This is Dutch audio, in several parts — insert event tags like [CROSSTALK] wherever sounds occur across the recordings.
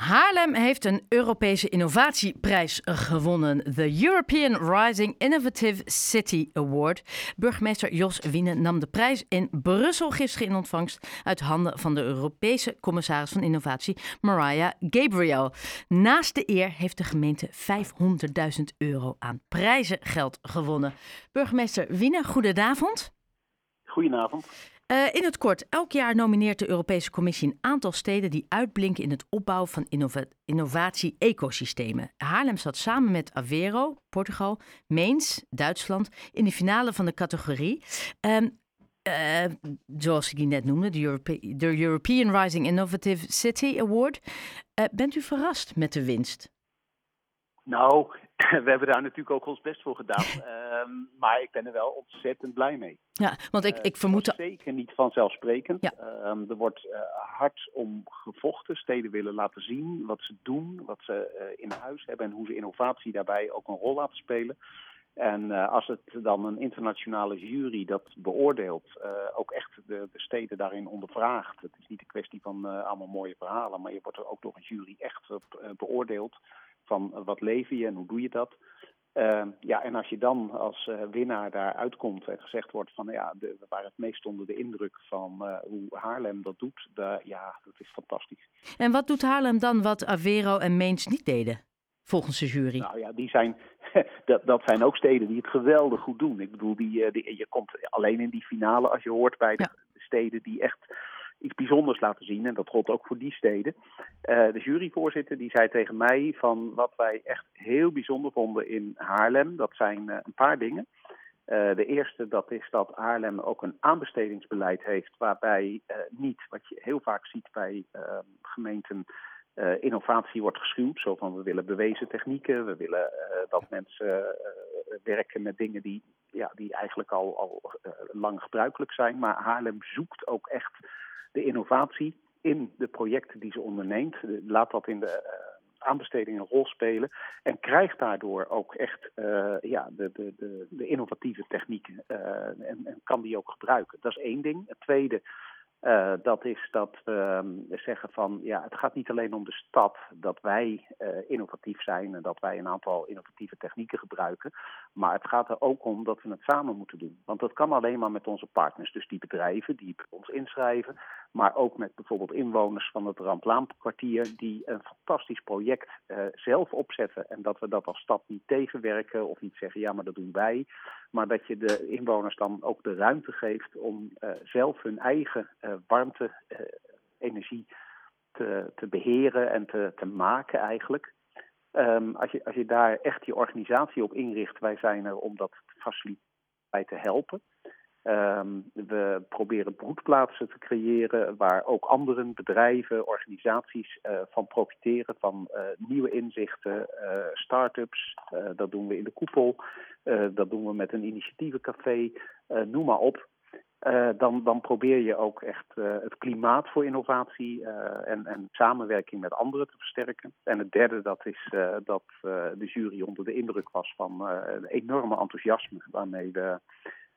Haarlem heeft een Europese innovatieprijs gewonnen. De European Rising Innovative City Award. Burgemeester Jos Wiene nam de prijs in Brussel gisteren in ontvangst uit handen van de Europese commissaris van Innovatie, Mariah Gabriel. Naast de eer heeft de gemeente 500.000 euro aan prijzengeld gewonnen. Burgemeester Wiene, goedenavond. Goedenavond. Uh, in het kort, elk jaar nomineert de Europese Commissie een aantal steden die uitblinken in het opbouwen van innova innovatie-ecosystemen. Haarlem zat samen met Aveiro, Portugal, Meens, Duitsland in de finale van de categorie. Um, uh, zoals ik die net noemde, de, Europe de European Rising Innovative City Award. Uh, bent u verrast met de winst? Nou, [LAUGHS] we hebben daar natuurlijk ook ons best voor gedaan. [LAUGHS] Ehm, maar ik ben er wel ontzettend blij mee. Ja, want ik, eh, ik vermoed... Uh, zeker niet vanzelfsprekend. Ja. Ehm, er wordt uh, hard om gevochten. Steden willen laten zien wat ze doen, wat ze uh, in huis hebben... en hoe ze innovatie daarbij ook een rol laten spelen. En als het dan een internationale jury dat beoordeelt, ook echt de, de, steden daarin ondervraagt. Het is niet een kwestie van allemaal mooie verhalen, maar je wordt er ook door een jury echt op beoordeeld van wat lever je en hoe doe je dat. Uh, ja, en als je dan als uh, winnaar daar uitkomt en gezegd wordt van ja, de, we waren het meest onder de indruk van uh, hoe Haarlem dat doet, de, ja, dat is fantastisch. En wat doet Haarlem dan wat Avero en Meens niet deden, volgens de jury? Nou ja, die zijn, [LAUGHS] dat, dat zijn ook steden die het geweldig goed doen. Ik bedoel, die, die, je komt alleen in die finale als je hoort bij de, ja. de steden die echt iets bijzonders laten zien. En dat gold ook voor die steden. Uh, de juryvoorzitter die zei tegen mij van wat wij echt heel bijzonder vonden in Haarlem. Dat zijn uh, een paar dingen. Uh, de eerste dat is dat Haarlem ook een aanbestedingsbeleid heeft waarbij niet, wat je heel vaak ziet bij gemeenten, innovatie wordt geschuwd. Zo van we willen bewezen technieken, we willen dat mensen werken met dingen die, ja, die eigenlijk al, al lang gebruikelijk zijn. Maar Haarlem zoekt ook echt de innovatie in de projecten die ze onderneemt. Laat dat in de uh, aanbesteding een rol spelen. En krijgt daardoor ook echt uh, ja, de, de, de, de, innovatieve technieken. En, en, kan die ook gebruiken. Dat is één ding. Het tweede uh, dat is dat we uh, zeggen van ja, het gaat niet alleen om de stad dat wij uh, innovatief zijn en dat wij een aantal innovatieve technieken gebruiken, maar het gaat er ook om dat we het samen moeten doen. Want dat kan alleen maar met onze partners, dus die bedrijven die bij ons inschrijven, maar ook met bijvoorbeeld inwoners van het Ramplaankwartier die een fantastisch project zelf opzetten en dat we dat als stad niet tegenwerken of niet zeggen ja, maar dat doen wij, maar dat je de inwoners dan ook de ruimte geeft om zelf hun eigen warmte, uh, energie te, te beheren en te, te maken eigenlijk. Um, als, je, als je daar echt je organisatie op inricht, wij zijn er om dat faciliteit te helpen. Um, we proberen broedplaatsen te creëren waar ook anderen, bedrijven, organisaties uh, van profiteren, van nieuwe inzichten, uh, start-ups. dat doen we in de koepel, dat doen we met een initiatievencafé, noem maar op. Uh, dan, dan probeer je ook echt uh, het klimaat voor innovatie uh, en, en samenwerking met anderen te versterken. En het derde, dat is dat de jury onder de indruk was van het enorme enthousiasme waarmee we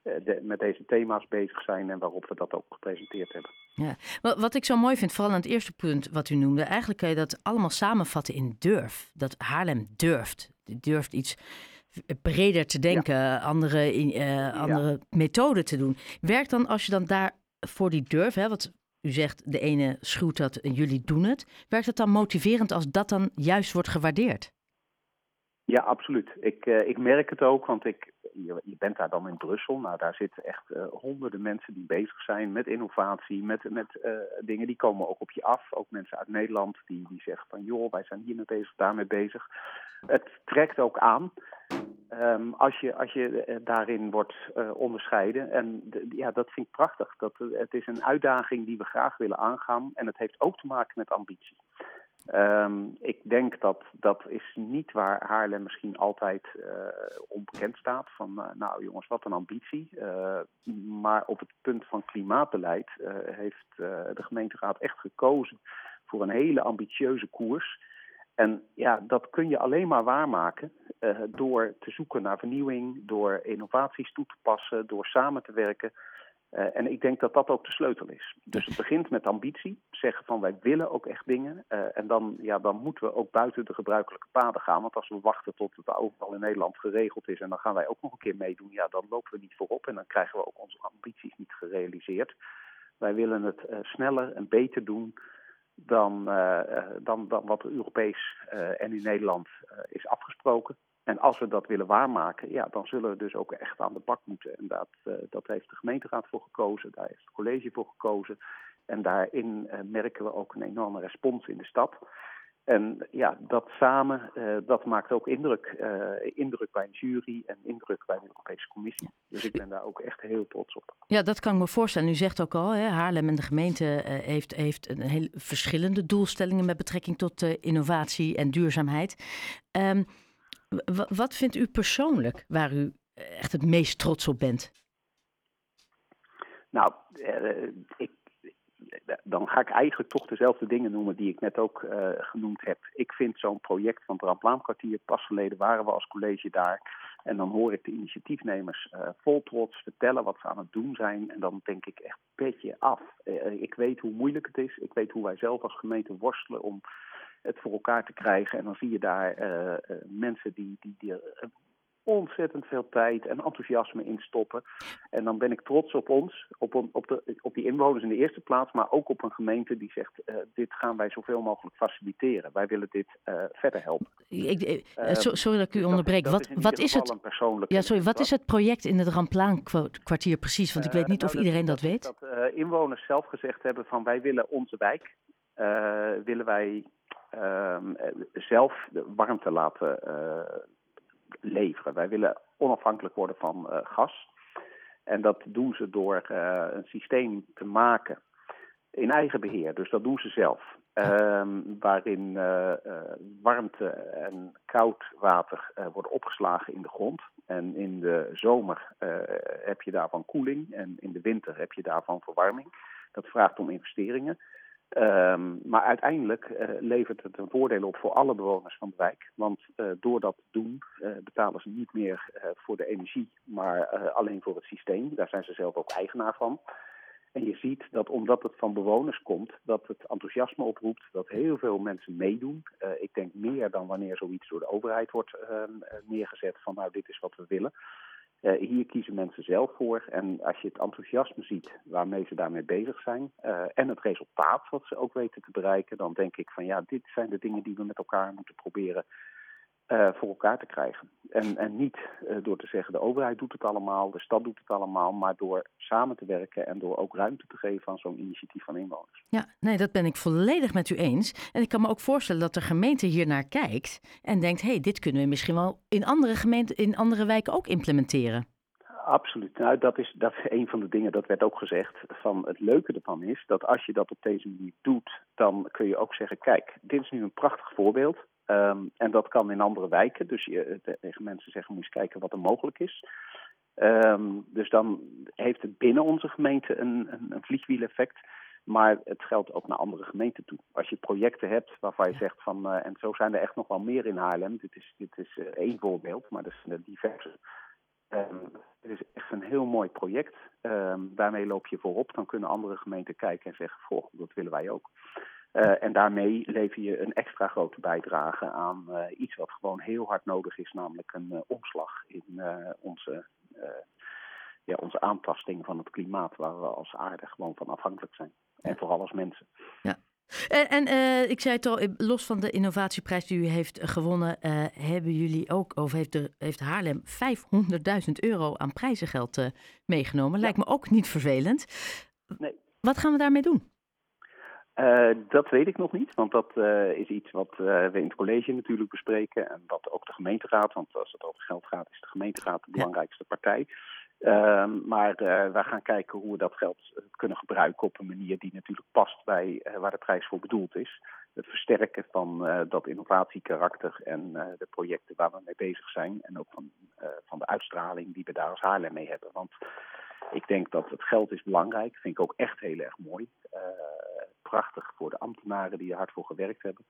de, met deze thema's bezig zijn en waarop we dat ook gepresenteerd hebben. Ja. Wat ik zo mooi vind, vooral aan het eerste punt wat u noemde, eigenlijk kan je dat allemaal samenvatten in durf. Dat Haarlem durft. Durft iets breder te denken, ja. andere, uh, andere ja. methoden te doen. Werkt dan als je dan daar voor die durf, hè, wat u zegt, de ene schuwt dat en jullie doen het. Werkt het dan motiverend als dat dan juist wordt gewaardeerd? Ja, absoluut. Ik, uh, ik merk het ook, want ik, je, je, bent daar dan in Brussel. Nou, daar zitten echt uh, honderden mensen die bezig zijn met innovatie, met, met uh, dingen die komen ook op je af. Ook mensen uit Nederland die, die zeggen van joh, wij zijn hiermee bezig, daarmee bezig. Het trekt ook aan. Um, als je, als je daarin wordt onderscheiden. En ja, dat vind ik prachtig. Dat, het is een uitdaging die we graag willen aangaan. En het heeft ook te maken met ambitie. Um, ik denk dat dat is niet waar Haarlem misschien altijd uh, onbekend staat. Van uh, nou jongens, wat een ambitie. Uh, maar op het punt van klimaatbeleid heeft de gemeenteraad echt gekozen voor een hele ambitieuze koers. En ja, dat kun je alleen maar waarmaken door te zoeken naar vernieuwing, door innovaties toe te passen, door samen te werken. Uh, en ik denk dat dat ook de sleutel is. Dus het begint met ambitie, zeggen van wij willen ook echt dingen. Uh, en dan, ja, dan moeten we ook buiten de gebruikelijke paden gaan. Want als we wachten tot het overal in Nederland geregeld is en dan gaan wij ook nog een keer meedoen, ja, dan lopen we niet voorop en dan krijgen we ook onze ambities niet gerealiseerd. Wij willen het uh, sneller en beter doen dan, dan, dan wat Europees en in Nederland is afgesproken. En als we dat willen waarmaken, ja, dan zullen we dus ook echt aan de bak moeten. En dat, uh, dat heeft de gemeenteraad voor gekozen, daar heeft het college voor gekozen. En daarin uh, merken we ook een enorme respons in de stad. En ja, dat samen, uh, dat maakt ook indruk. indruk bij een jury en indruk bij de Europese Commissie. Dus ik ben daar ook echt heel trots op. Ja, dat kan ik me voorstellen. U zegt ook al, hè, Haarlem en de gemeente heeft, heeft een heel verschillende doelstellingen met betrekking tot innovatie en duurzaamheid. Um, wat vindt u persoonlijk waar u echt het meest trots op bent? Nou, eh, ik, dan ga ik eigenlijk toch dezelfde dingen noemen die ik net ook genoemd heb. Ik vind zo'n project van het Ramplaamkwartier, pas geleden waren we als college daar. En dan hoor ik de initiatiefnemers uh, vol trots vertellen wat ze aan het doen zijn. En dan denk ik echt petje af. Ik weet hoe moeilijk het is. Ik weet hoe wij zelf als gemeente worstelen om het voor elkaar te krijgen. En dan zie je daar uh, uh, mensen die, die, die ontzettend veel tijd en enthousiasme in stoppen. En dan ben ik trots op ons, op, op, de, op die inwoners in de eerste plaats, maar ook op een gemeente die zegt: uh, dit gaan wij zoveel mogelijk faciliteren. Wij willen dit verder helpen. Ik, sorry dat ik u dus onderbreek. Dat, wat, dat wat is het? Ja, sorry, wat is het project in het Ramplaankwartier precies? Want ik weet niet of nou, iedereen dat, weet. Dat inwoners zelf gezegd hebben: van wij willen onze wijk. willen wij zelf de warmte laten uh, leveren. Wij willen onafhankelijk worden van uh, gas. En dat doen ze door uh, een systeem te maken in eigen beheer. Dus dat doen ze zelf. Um, waarin warmte en koud water worden opgeslagen in de grond. En in de zomer heb je daarvan koeling en in de winter heb je daarvan verwarming. Dat vraagt om investeringen. Um, maar uiteindelijk uh, levert het een voordeel op voor alle bewoners van de wijk. Want uh, door dat te doen uh, betalen ze niet meer voor de energie, maar alleen voor het systeem. Daar zijn ze zelf ook eigenaar van. En je ziet dat omdat het van bewoners komt, dat het enthousiasme oproept, dat heel veel mensen meedoen. ik denk meer dan wanneer zoiets door de overheid wordt ehm, neergezet van nou dit is wat we willen. Uh, hier kiezen mensen zelf voor. En als je het enthousiasme ziet waarmee ze daarmee bezig zijn. Uh, en het resultaat wat ze ook weten te bereiken. Dan denk ik van ja, dit zijn de dingen die we met elkaar moeten proberen uh, voor elkaar te krijgen. En, en niet door te zeggen de overheid doet het allemaal, de stad doet het allemaal. Maar door samen te werken en door ook ruimte te geven aan zo'n initiatief van inwoners. Ja, nee, dat ben ik volledig met u eens. En ik kan me ook voorstellen dat de gemeente hier naar kijkt. En denkt, hé, hey, dit kunnen we misschien wel in andere gemeenten, in andere wijken ook implementeren. Absoluut. Nou, dat is, dat is een van de dingen, dat werd ook gezegd. Van het leuke ervan is dat als je dat op deze manier doet, dan kun je ook zeggen: kijk, dit is nu een prachtig voorbeeld. Um, en dat kan in andere wijken. Dus je, tegen mensen zeggen: moet eens kijken wat er mogelijk is. Um, dus dan heeft het binnen onze gemeente een, een, een vliegwieleffect. Maar het geldt ook naar andere gemeenten toe. Als je projecten hebt waarvan je zegt van, uh, en zo zijn er echt nog wel meer in Haarlem. Dit is, dit is uh, één voorbeeld, maar er zijn diverse. Um, het is echt een heel mooi project. Um, daarmee loop je voorop. Dan kunnen andere gemeenten kijken en zeggen: Goh, dat willen wij ook. Uh, en daarmee lever je een extra grote bijdrage aan uh, iets wat gewoon heel hard nodig is, namelijk een uh, omslag in onze, ja, onze aantasting van het klimaat, waar we als aarde gewoon van afhankelijk zijn. En vooral als mensen. Ja. En, en uh, ik zei het al, los van de innovatieprijs die u heeft gewonnen, uh, hebben jullie ook, of heeft, de, heeft Haarlem 500.000 euro aan prijzengeld uh, meegenomen. Lijkt me ook niet vervelend. Nee. Wat gaan we daarmee doen? Dat weet ik nog niet, want dat is iets wat we in het college natuurlijk bespreken en wat ook de gemeenteraad, want als het over geld gaat, is de gemeenteraad de belangrijkste ja. partij. Uh, maar wij gaan kijken hoe we dat geld kunnen gebruiken op een manier die natuurlijk past bij waar de prijs voor bedoeld is. Het versterken van dat innovatiekarakter en de projecten waar we mee bezig zijn. En ook van, van de uitstraling die we daar als Haarlem mee hebben. Want ik denk dat het geld is belangrijk. Vind ik ook echt heel erg mooi. Prachtig voor de ambtenaren die er hard voor gewerkt hebben.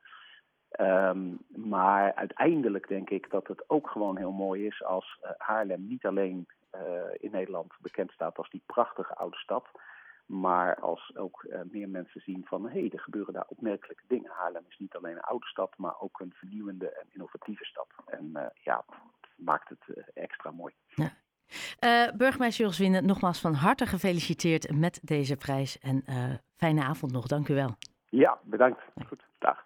Um, maar uiteindelijk denk ik dat het ook gewoon heel mooi is als Haarlem niet alleen in Nederland bekend staat als die prachtige oude stad. Maar als ook meer mensen zien van hé, hey, er gebeuren daar opmerkelijke dingen. Haarlem is niet alleen een oude stad, maar ook een vernieuwende en innovatieve stad. En ja, maakt het extra mooi. Ja. Uh, burgemeester Jos Winnen, nogmaals van harte gefeliciteerd met deze prijs. En uh, fijne avond nog. Dank u wel. Ja, bedankt. Goed, dag.